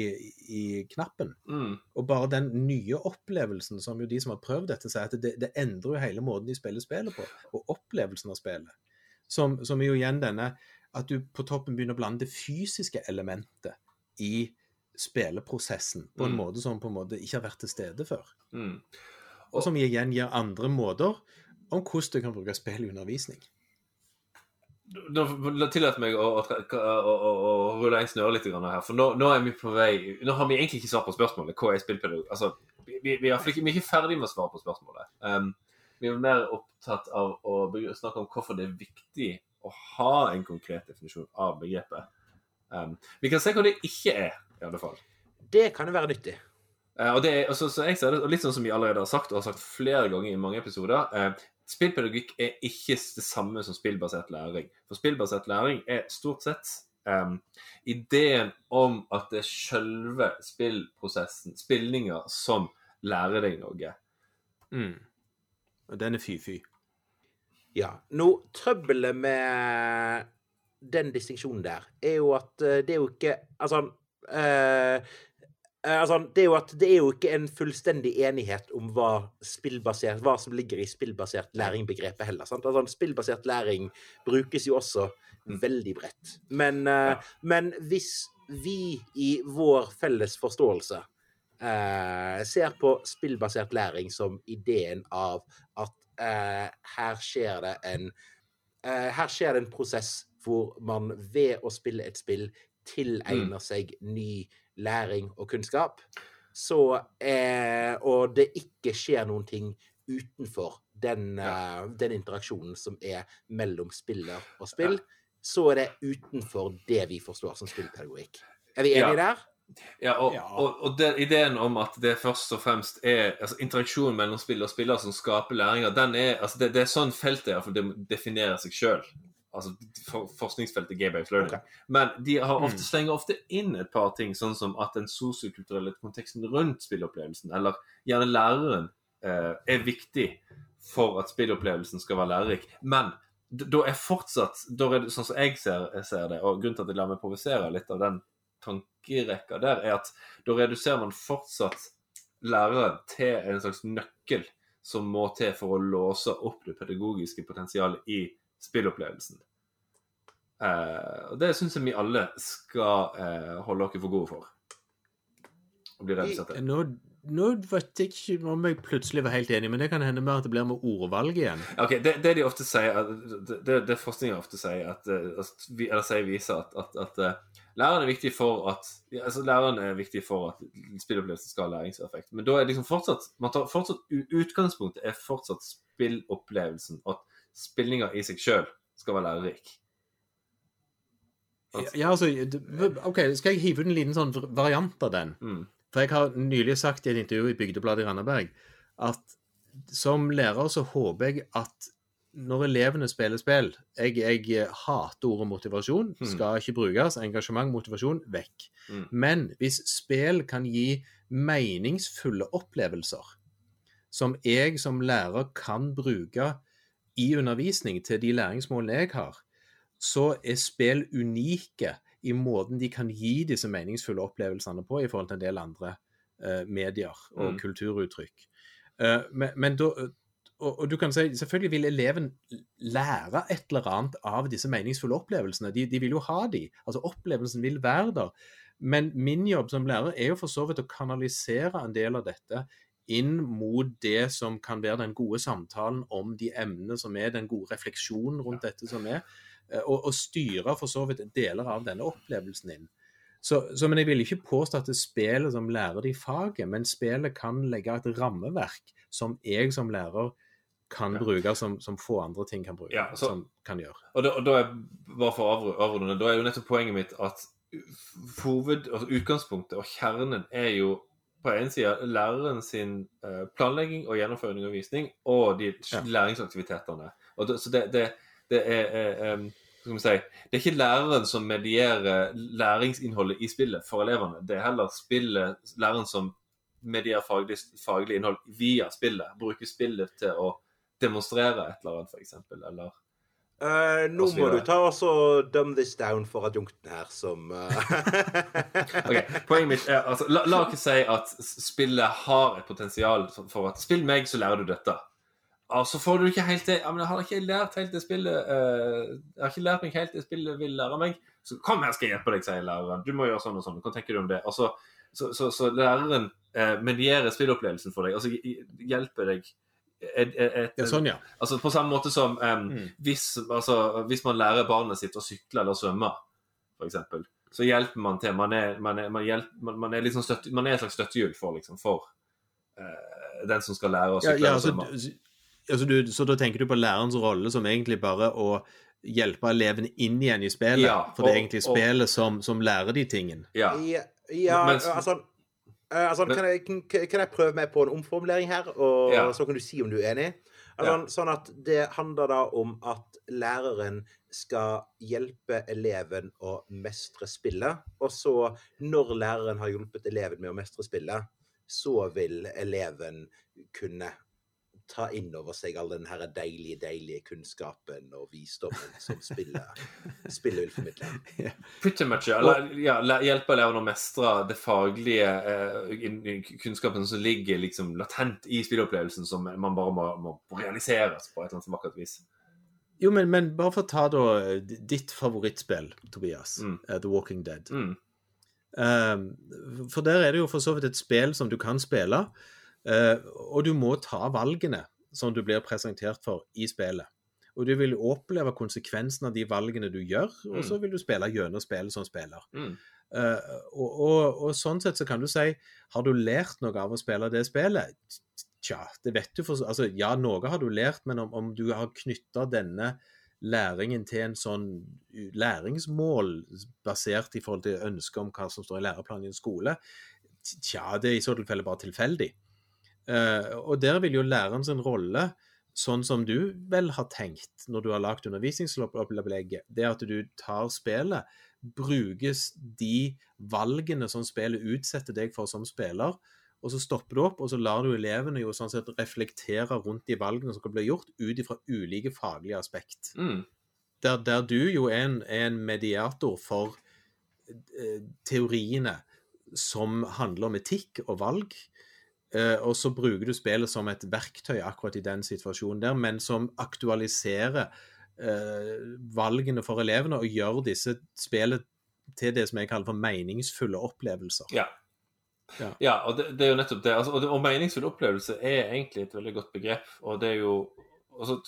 i knappen. Mm. Og bare den nye opplevelsen, som jo de som har prøvd dette, sier at det, det endrer jo hele måten de spiller spillet på, og opplevelsen av spillet. Som, som er jo igjen denne at du på toppen begynner å blande det fysiske elementet i spilleprosessen på en Mm. måte som på en måte ikke har vært til stede før. Mm. Og som igjen gir andre måter om hvordan du kan bruke spill i undervisning. Nå Tillat meg å, å, å, å, å rulle en snøre litt her. For nå, nå er vi på vei Nå har vi egentlig ikke svar på spørsmålet. Hva er spillpedagog? Altså, vi, vi, vi, er ikke, vi er ikke ferdig med å svare på spørsmålet. Um, vi er mer opptatt av å snakke om hvorfor det er viktig å ha en konkret definisjon av begrepet. Um, vi kan se hva det ikke er, i alle fall. Det kan jo være nyttig. Uh, og det er, så, så jeg ser det, og litt sånn som vi allerede har sagt, og har sagt flere ganger i mange episoder eh, Spillpedagogikk er ikke det samme som spillbasert læring. For spillbasert læring er stort sett um, ideen om at det er selve spillprosessen, spillinga, som lærer deg noe. Mm. Og den er fy-fy. Ja. Nå, trøbbelet med den distinksjonen der, er jo at eh, det er jo ikke Altså eh, altså, det er jo at det er jo ikke en fullstendig enighet om hva hva som ligger i spillbasert læring-begrepet heller. Sant? Altså, spillbasert læring brukes jo også veldig bredt. Men, eh, Ja. men hvis vi i vår felles forståelse eh, ser på spillbasert læring som ideen av at eh, her skjer det en eh, Her skjer det en prosess hvor man ved å spille et spill tilegner seg ny læring og kunnskap. Så eh, Og det ikke skjer noen ting utenfor den, eh, den interaksjonen som er mellom spiller og spill, så er det utenfor det vi forstår som spillpedagogikk. Er vi enige der? Ja, og, Ja. og, og den ideen om at det først og fremst er altså, interaksjonen mellom spiller og spiller som skaper læringa, den er altså, det, det er sånn feltet i hvert det definerer seg sjøl. Altså for, forskningsfeltet game-based learning. Okay. Men de har ofte, Mm. slenger ofte inn et par ting, sånn som at den sosiokulturelle konteksten rundt spillopplevelsen, eller gjerne læreren, eh, er viktig for at spillopplevelsen skal være lærerik. Men da er fortsatt, da er det, sånn som jeg ser, jeg ser det, og grunnen til at jeg lar meg provosere litt av den tankerekka der, er at da reduserer man fortsatt læreren til en slags nøkkel som må til for å låse opp det pedagogiske potensialet i spillopplevelsen. Eh, og det syns jeg vi alle skal eh, holde oss for gode for. Og bli redusert til. Nå, nå vet jeg ikke om jeg plutselig var helt enig, men det kan hende mer at det blir med ordvalg igjen. Ok, Det, det de ofte sier, det, det forskninga ofte sier, at, eh, at vi, eller sier viser at, at, at læreren er viktig for at altså læreren er viktig for at spillopplevelsen skal ha læringseffekt. Men da er liksom fortsatt man tar fortsatt Utgangspunktet er fortsatt spillopplevelsen. At spillinga i seg sjøl skal være lærerik. Ja, ja, altså, OK, skal jeg hive ut en liten sånn variant av den? Mm. For jeg har nylig sagt i et intervju i Bygdebladet i Randaberg at som lærer så håper jeg at når elevene spiller spill Jeg, jeg hater ordet motivasjon. Mm. Skal ikke brukes. Engasjement, motivasjon, vekk. Mm. Men hvis spill kan gi meningsfulle opplevelser, som jeg som lærer kan bruke i undervisning til de læringsmålene jeg har, så er spill unike i måten de kan gi disse meningsfulle opplevelsene på i forhold til en del andre eh, medier og Mm. kulturuttrykk. Eh, men, men da og, og du kan si, Selvfølgelig vil eleven lære et eller annet av disse meningsfulle opplevelsene. De, de vil jo ha de. altså Opplevelsen vil være der. Men min jobb som lærer er jo for så vidt å kanalisere en del av dette inn mot det som kan være den gode samtalen om de emnene som er, den gode refleksjonen rundt dette som er, eh, og, og styre for så vidt deler av denne opplevelsen inn. Så, så, men jeg vil ikke påstå at det er spillet som lærer de faget, men spillet kan legge et rammeverk som jeg som lærer kan Ja. bruke, som, som få andre ting kan bruke, Ja, så- som kan gjøre. Og da, og da er, bare for å avrunde, da er jo nettopp poenget mitt at hoved, altså utgangspunktet og kjernen er jo på en side læreren sin eh, planlegging og gjennomføring av undervisning og de Ja. læringsaktivitetene. Og det, så det, det, det er um, skal vi si, Det er ikke læreren som medierer læringsinnholdet i spillet for elevene. Det er heller spillet, læreren som medierer faglig, faglig innhold via spillet. Bruker spillet til å demonstrere et eller annet, f.eks. Eller Eh, nå må du ta og dum this down for adjunkten her, som uh... (laughs) Ok, Poenget mitt er altså, la, la oss si at spillet har et potensial for- at Spill meg, så lærer du dette. Og så får du ikke helt det ja, men jeg har ikke lært helt det spillet uh, Jeg har ikke lært meg helt det spillet vil lære meg. Så kom her, skal jeg hjelpe deg, sier læreren. Du må gjøre sånn og sånn. Hva tenker du om det? Og så, så, så, så læreren medierer spillopplevelsen for deg. Altså hjelper deg et, et, et, Ja, sånn, ja. Altså På samme måte som um, Mm. hvis, altså, hvis man lærer barnet sitt å sykle eller svømme, f.eks., så hjelper man til. Man er, man er, man hjelper, man, man er, liksom støtte, man er et slags støttehjul for, liksom, for uh, den som skal lære å sykle ja, eller altså, svømme. altså du, så da tenker du på lærerens rolle som egentlig bare å hjelpe elevene inn igjen i spillet? Ja, for det er egentlig og- spillet som, som lærer de tingene? Ja. Ja, ja Mens- altså, altså kan, jeg, kan, jeg prøve meg på en omformulering her, og Ja. så kan du si om du er enig? Altså, Sånn at det handler da om at læreren skal hjelpe eleven å mestre spillet, og så, når læreren har hjulpet eleven med å mestre spillet, så vil eleven kunne ta inn over seg all den her deilige, deilige kunnskapen og visdommen som spillet, (laughs) spillet vil formidle. Pretty much, ja. Ja hjelpe elevene å mestre det faglige eh, kunnskapen som ligger liksom latent i spilleopplevelsen, som man bare må, må realiseres på et eller annet vakkert vis. Jo, men, men bare for å ta da ditt favorittspill, Tobias, Mm. eh, The Walking Dead. Mm. Um, for der er det jo for så vidt et spill som du kan spille, og du må ta valgene som du blir presentert for i spillet. Og du vil oppleve konsekvensen av de valgene du gjør, og så vil du spille gjennom spillet som spiller. Mm. Uh, og, og, og sånn sett så kan du si Har du lært noe av å spille det spillet? Tja, det vet du for Altså, ja, noe har du lært, men om, om du har knytta denne læringen til en sånn læringsmål basert i forhold til ønsket om hva som står i læreplanen i en skole, tja, det er i så tilfelle bare tilfeldig. Eh, og der vil jo læreren sin rolle, sånn som du vel har tenkt når du har lagd undervisningsopplegget, det at du tar spillet, brukes de valgene som spillet utsetter deg for som spiller, og så stopper du opp, og så lar du elevene jo sånn sett reflektere rundt de valgene som kan bli gjort, ut ifra ulike faglige aspekt. Mm. Der, der du jo er en, er en mediator for eh, teoriene som handler om etikk og valg, og så bruker du spillet som et verktøy akkurat i den situasjonen der, men som aktualiserer eh, valgene for elevene og gjør disse spillet til det som jeg kaller for meningsfulle opplevelser. Ja. Ja, og det, det er jo nettopp det. Altså, og, og meningsfull opplevelse er egentlig et veldig godt begrep. Og det er jo altså,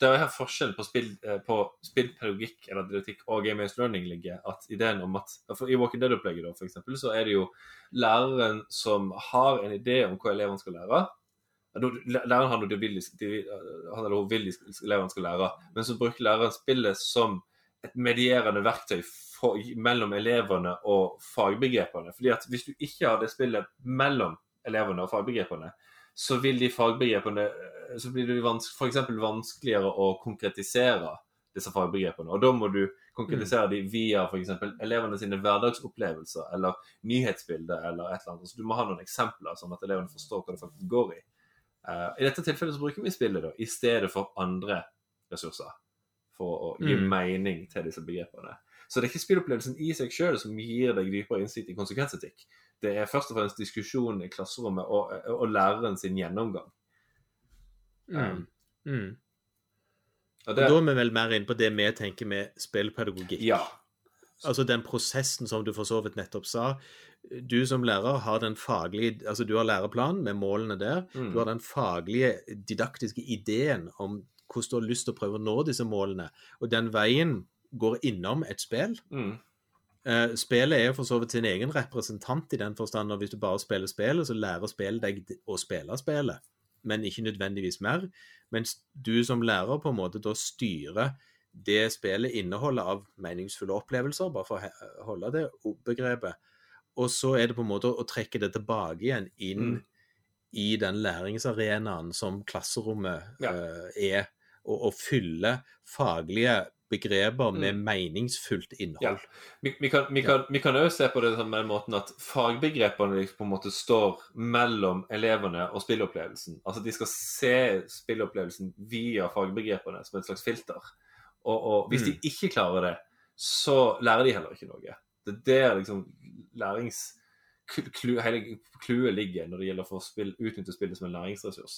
Det er her forskjell på, spill, eh, på spillpedagogikk eller didaktikk og game based learning ligger. At ideen om at for I Walking Dead-opplegget for eksempel, så er det jo læreren som har en idé om hva elevene skal lære. Læreren har noe de vil, de, han eller hun vil elevene skal lære, men så bruker læreren spillet som et medierende verktøy for, mellom elevene og fagbegrepene. Fordi at Hvis du ikke har det spillet mellom elevene og fagbegrepene, så vil de fagbegrepene så blir det f.eks. vanskeligere å konkretisere disse fagbegrepene. Og da må du konkretisere mm. dem via f.eks. elevene sine hverdagsopplevelser eller nyhetsbilder eller et eller annet. Så du må ha noen eksempler, sånn at elevene forstår hva det faktisk går i. Uh, I dette tilfellet så bruker vi spillet da, i stedet for andre ressurser for å gi mm. mening til disse begrepene. Så det er ikke spillopplevelsen i seg sjøl som gir deg dypere innsikt i konsekvensetikk. Det er først og fremst diskusjonen i klasserommet og, og læreren sin gjennomgang. Mm. Um, mm. Og, det, da er vi vel mer inne på det vi tenker med spillpedagogikk. Ja. Altså den prosessen som du for så vidt nettopp sa. Du som lærer har den faglige Altså du har læreplanen med målene der. Mm. Du har den faglige, didaktiske ideen om hvordan du har lyst til å prøve å nå disse målene. Og den veien går innom et spill. Mm. Uh, spillet er for så vidt sin egen representant i den forstand at hvis du bare spiller spillet, så lærer spillet deg å spille spillet, men ikke nødvendigvis mer. Mens du som lærer på en måte da styrer det spillet inneholder av meningsfulle opplevelser, bare for å holde det begrepet. Og så er det på en måte å trekke det tilbake igjen inn mm. i den læringsarenaen som klasserommet ja. uh, er, og, og fylle faglige begreper med mm. meningsfullt innhold. Ja. Vi, vi, kan, vi, kan, vi kan også se på det på den måten at fagbegrepene på en måte står mellom elevene og spillopplevelsen. Altså De skal se spillopplevelsen via fagbegrepene som et slags filter. Og, og hvis mm. de ikke klarer det, så lærer de heller ikke noe. Det er der liksom lærings... Hele clouet ligger når det gjelder å spill, utnytte spillet som en læringsressurs.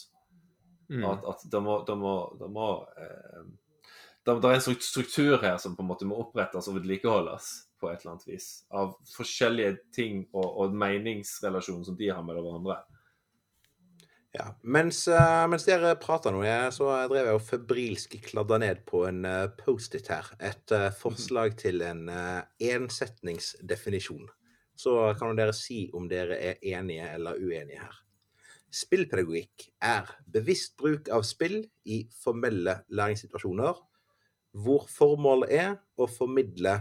Mm. At, at da må, da må, da må eh, det, det er en struktur her som på en måte må opprettes og vedlikeholdes på et eller annet vis. Av forskjellige ting og, og meningsrelasjoner som de har med hverandre. Ja, mens, uh, mens dere prata nå, så drev jeg og febrilsk kladda ned på en uh, Post-It her. Et uh, forslag til en ensetningsdefinisjon. Så kan dere si om dere er enige eller uenige her. Spillpedagogikk er bevisst bruk av spill i formelle læringssituasjoner hvor formålet er å formidle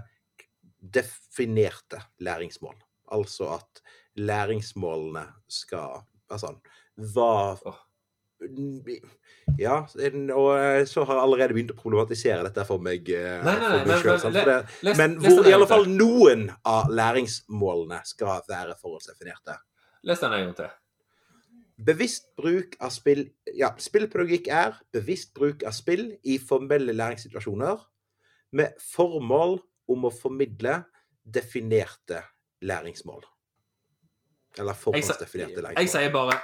definerte læringsmål. Altså at læringsmålene skal Altså hva Ja, og så har jeg allerede begynt å problematisere dette for meg. Nei, nei, nei, men, hvor i alle fall noen av læringsmålene skal være forhåndsdefinerte. Les den en gang til. Bevisst bruk av spill Ja, spillpedagogikk er bevisst bruk av spill i formelle læringssituasjoner med formål om å formidle definerte læringsmål. Eller forhåndsdefinerte læringsmål. Jeg sier bare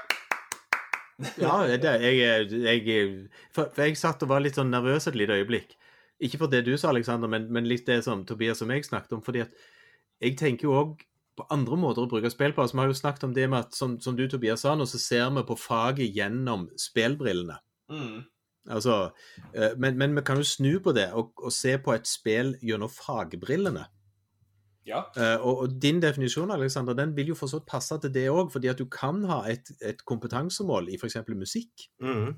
Ja, det, jeg, jeg, for, for, jeg satt og var litt sånn nervøs et lite øyeblikk. Ikke for det du sa, Alexander, men, men litt det som Tobias og jeg snakket om. fordi at jeg tenker jo òg på andre måter å bruke spill på. Altså, vi har jo snakket om det med at, som, som du Tobias sa nå, så ser vi på faget gjennom spillbrillene. Mm. Altså, eh, men, men, vi kan jo snu på det og, og se på et spill gjennom fagbrillene. Ja. Uh, og, og, din definisjon Alexander, den vil jo for så vidt passe til det òg, fordi at du kan ha et, et kompetansemål i f.eks. musikk. Mm.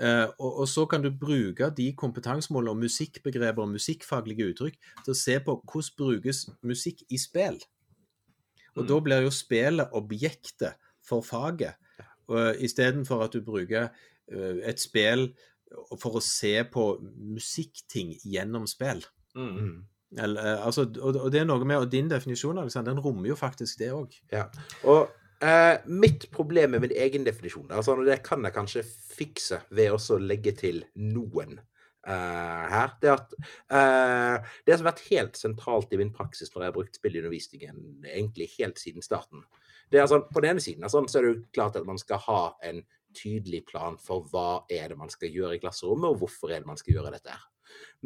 Uh, og, og, så kan du bruke de kompetansemålene og musikkbegreper og musikkfaglige uttrykk til å se på hvordan brukes musikk i spill. Og mm. da blir jo spillet objektet for faget, istedenfor at du bruker uh, et spill for å se på musikkting gjennom spill. Mm. mm. Eller, uh, altså, og, og, det er noe med, og Din definisjon Alexander, den rommer jo faktisk det òg. Ja. Og uh, mitt problem med min egen definisjon altså, det kan jeg kanskje fikse ved å legge til noen her, det at uh, Det som har vært helt sentralt i min praksis når jeg har brukt spill i undervisningen, egentlig helt siden starten altså, På den ene siden altså, så er det jo klart at man skal ha en tydelig plan for hva er det man skal gjøre i klasserommet, og hvorfor er det man skal gjøre dette.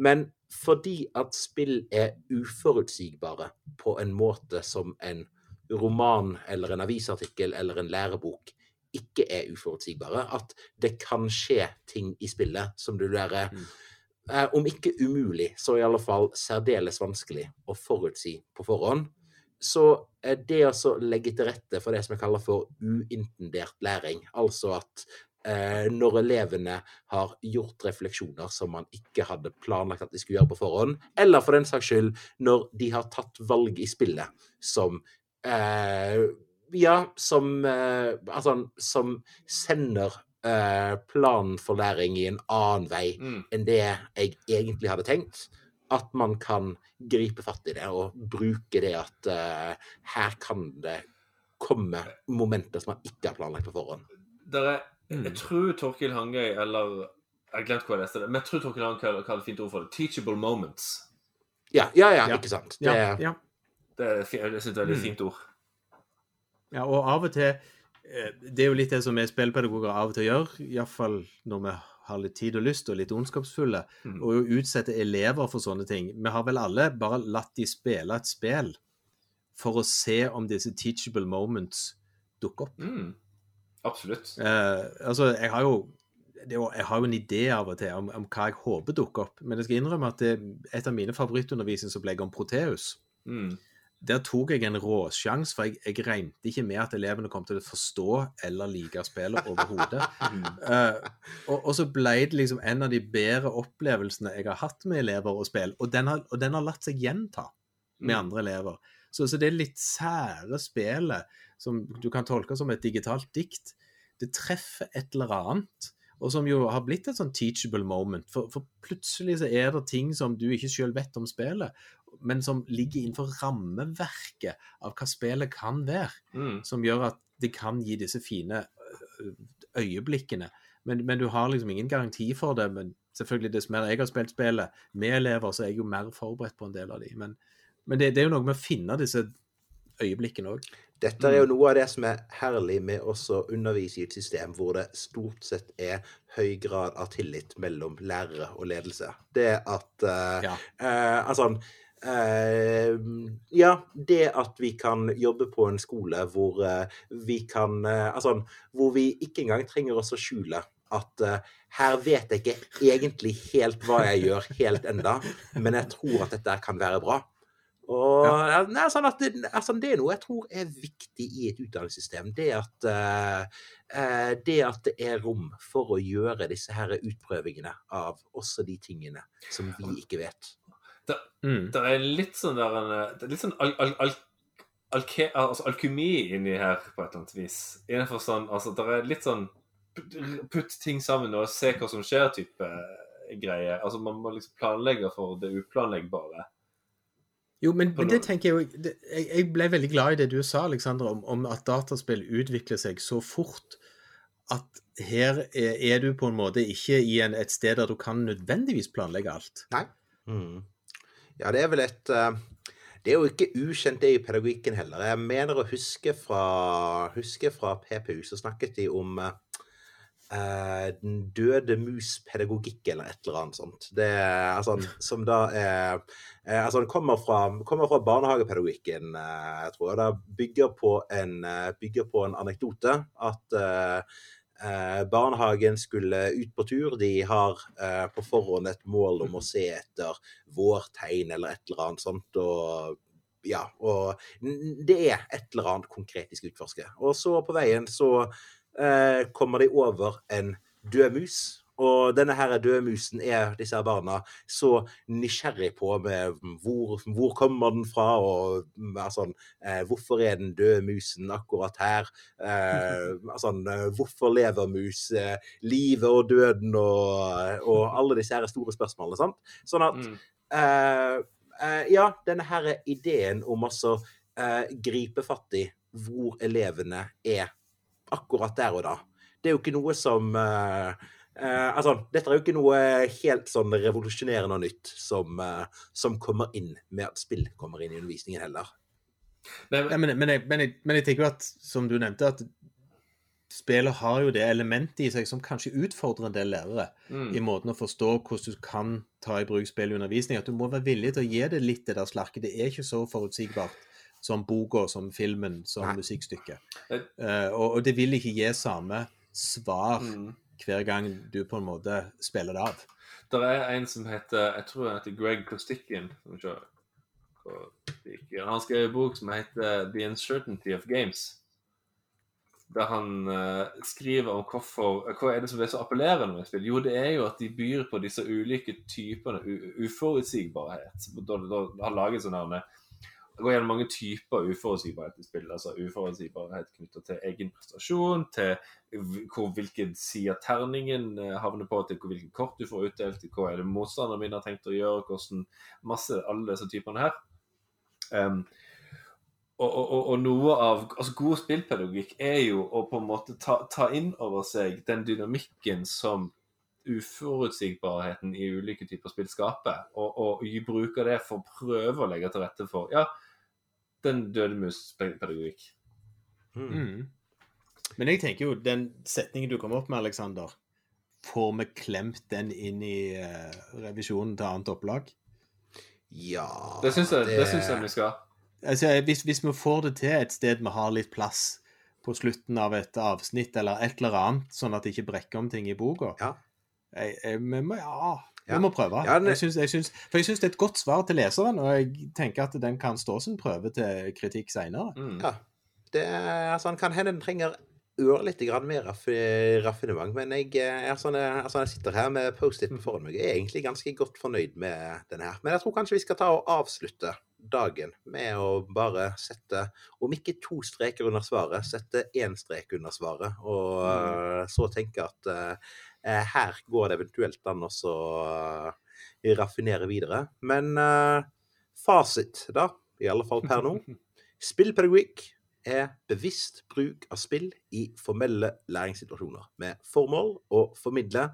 Men fordi at spill er uforutsigbare på en måte som en roman eller en avisartikkel eller en lærebok ikke er uforutsigbare. At det kan skje ting i spillet som du lærer Mm. eh, Om ikke umulig, så i alle fall særdeles vanskelig å forutsi på forhånd. Så eh, det å legge til rette for det som jeg kaller for uintendert læring, altså at eh, når elevene har gjort refleksjoner som man ikke hadde planlagt at de skulle gjøre på forhånd, eller for den saks skyld når de har tatt valg i spillet som eh, Ja, som eh, Altså, som sender eh, planen for læring i en annen vei Mm. enn det jeg egentlig hadde tenkt. At man kan gripe fatt i det og bruke det at eh, her kan det komme momenter som man ikke har planlagt på forhånd. Der er, Mm. jeg tror Torkil Hangøy, eller Jeg har glemt hva jeg leste det, men jeg tror Torkil Hangøy kaller det fint ord for det. Teachable moments. Ja, ja, ja, Ja. ikke sant. Det, Ja, ja. Det er jeg synes det er et veldig Mm. fint ord. Ja, og av og til eh, Det er jo litt det som vi spillpedagoger av og til gjør, iallfall når vi har litt tid og lyst og litt ondskapsfulle, Mm. og å utsette elever for sånne ting. Vi har vel alle bare latt de spille et spill for å se om disse teachable moments dukker opp. Mm. Absolutt. Eh, altså, jeg har jo jeg har jo en idé av og til om, om hva jeg håper dukker opp, men jeg skal innrømme at det, et av mine favorittundervisningsopplegg om Proteus Mm. Der tok jeg en råsjanse, for jeg, jeg regnet ikke med at elevene kom til å forstå eller like spillet overhodet. (laughs) Eh, og, og så ble det liksom en av de bedre opplevelsene jeg har hatt med elever og spill, og den har, og den har latt seg gjenta med Mm. andre elever. Så, så det litt sære spillet, som du kan tolke som et digitalt dikt, det treffer et eller annet. Og som jo har blitt et sånn teachable moment. For, for plutselig så er det ting som du ikke sjøl vet om spillet, men som ligger innenfor rammeverket av hva spillet kan være Mm. som gjør at det kan gi disse fine øyeblikkene. Men, men du har liksom ingen garanti for det. Men selvfølgelig, dess mer jeg har spilt spillet med elever, så er jeg jo mer forberedt på en del av de. Men, men det, det er jo noe med å finne disse øyeblikkene òg. Dette er jo noe av det som er herlig med å undervise i et system hvor det stort sett er høy grad av tillit mellom lærere og ledelse. Det at uh, Ja. uh, Altså Ja, det at vi kan jobbe på en skole hvor eh, vi kan eh, Altså, hvor vi ikke engang trenger oss å skjule at eh, her vet jeg ikke egentlig helt hva jeg gjør helt enda, men jeg tror at dette kan være bra. Og ja. nei, sånn at det, altså, det er noe jeg tror er viktig i et utdanningssystem. Det at, uh, det at det er rom for å gjøre disse her utprøvingene av også de tingene som vi ikke vet. Mm. Det er litt sånn der det er litt sånn al, al, al, alke, altså alkymi inni her, på et eller annet vis. Innenfor sånn altså, det er litt sånn putt, ting sammen og se hva som skjer, type greie. Altså, man må liksom planlegge for det uplanleggbare. Jo, men, men det tenker jeg jo jeg, jeg ble veldig glad i det du sa, Alexander, om, om at dataspill utvikler seg så fort at her er, er du på en måte ikke i en, et sted der du kan nødvendigvis planlegge alt. Nei. Mm. Ja, det er vel et eh, Det er jo ikke ukjent det i pedagogikken heller. Jeg mener å huske fra, huske fra PPU så snakket de om eh, den døde mus-pedagogikk eller et eller annet sånt. Det altså som da er Altså den kommer fra, kommer fra barnehagepedagogikken, eh, jeg tror. Det bygger på en, bygger på en anekdote at barnehagen skulle ut på tur. De har eh, på forhånd et mål om å se etter vårtegn eller et eller annet sånt. Og ja, og det er et eller annet konkret de skal utforske. Og så på veien så eh, kommer de over en død mus. Og denne her døde musen er disse barna så nysgjerrig på med hvor, hvor kommer den fra, og mm, altså, eh, hvorfor er den døde musen akkurat her? Eh, sånn, eh, hvorfor lever mus? Eh, livet og døden og, og alle disse her store spørsmålene. Sant? Sånn at Mm. eh, eh, Ja, denne her ideen om altså eh, gripe fatt i hvor elevene er akkurat der og da. Det er jo ikke noe som eh, eh, altså, Dette er jo ikke noe helt sånn revolusjonerende og nytt som, eh, som kommer inn med at spill kommer inn i undervisningen heller. Nei, men, men, jeg, men, jeg, men jeg tenker jo at, som du nevnte, at spillet har jo det elementet i seg som kanskje utfordrer en del lærere mm. i måten å forstå hvordan du kan ta i bruk spill i undervisning. At du må være villig til å gi det litt det der slarket. Det er ikke så forutsigbart som boka, som filmen, som Nei. musikkstykket. Eh. Eh, og, og det vil ikke gi samme svar Mm. Hver gang du på en måte spiller det av. Det er en som heter Jeg tror han heter Greg gikk. Han skrev en bok som heter The Uncertainty of Games. Der han eh, skriver om hvorfor, hva er det som er så appellerende med spill. Jo, det er jo at de byr på disse ulike typene uforutsigbarhet. Da, da, da går gjennom mange typer uforutsigbarhet i spill. Altså uforutsigbarhet knytta til egen prestasjon, til hvor, hvilken side terningen eh, havner på, til hvor- hvilken kort du får utdelt, til hva er det motstanderen min har tenkt å gjøre, hvordan masse alle disse typene her. Um, og, og, og noe av altså God spillpedagogikk er jo å på en måte ta, ta inn over seg den dynamikken som uforutsigbarheten i ulike typer spill skaper, og, og bruke det for å prøve å legge til rette for ja, den døde mus-pedagogikk. Mm. Mm. Men jeg tenker jo, den setningen du kom opp med, Aleksander, får vi klemt den inn i uh, revisjonen til annet opplag? Ja Det syns jeg, det syns jeg vi skal. Altså, hvis, hvis vi får det til et sted vi har litt plass på slutten av et avsnitt eller et eller annet, sånn at det ikke brekker om ting i boka Ja. jeg, jeg, men, ja, vi må prøve. Jeg synes, jeg synes, for jeg syns det er et godt svar til leseren, og jeg tenker at den kan stå sin prøve til kritikk seinere. Mm. Ja. Det altså, han kan hende den trenger ørlite grann mer raffi- raffinement, men jeg, eh, er sånn, eh, altså, jeg sitter her med Post-It-en foran meg. Jeg er egentlig ganske godt fornøyd med den her. Men jeg tror kanskje vi skal ta og avslutte dagen med å bare sette, om ikke to streker under svaret, sette én strek under svaret, og mm. så tenke at eh, eh, her går det eventuelt an å eh, raffinere videre. Men eh, fasit, da, i alle fall per nå. (laughs) Spillpedagogikk er bevisst bruk av spill i formelle læringssituasjoner, med formål å formidle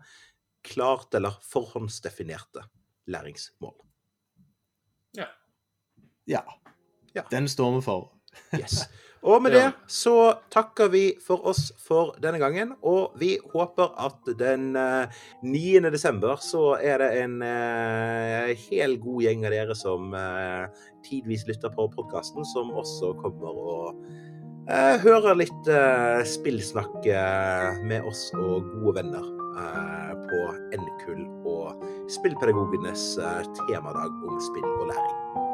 klart eller forhåndsdefinerte læringsmål. Ja. Ja. Den står vi for. Yes. (laughs) Og med Ja. det så takker vi for oss for denne gangen, og vi håper at den eh, 9. desember så er det en eh, hel god gjeng av dere som eh, tidvis lytter på podkasten, som også kommer og eh, hører litt eh, spillsnakk eh, med oss og gode venner eh, på NKUL og Spillpedagogenes eh, temadag om spill og læring.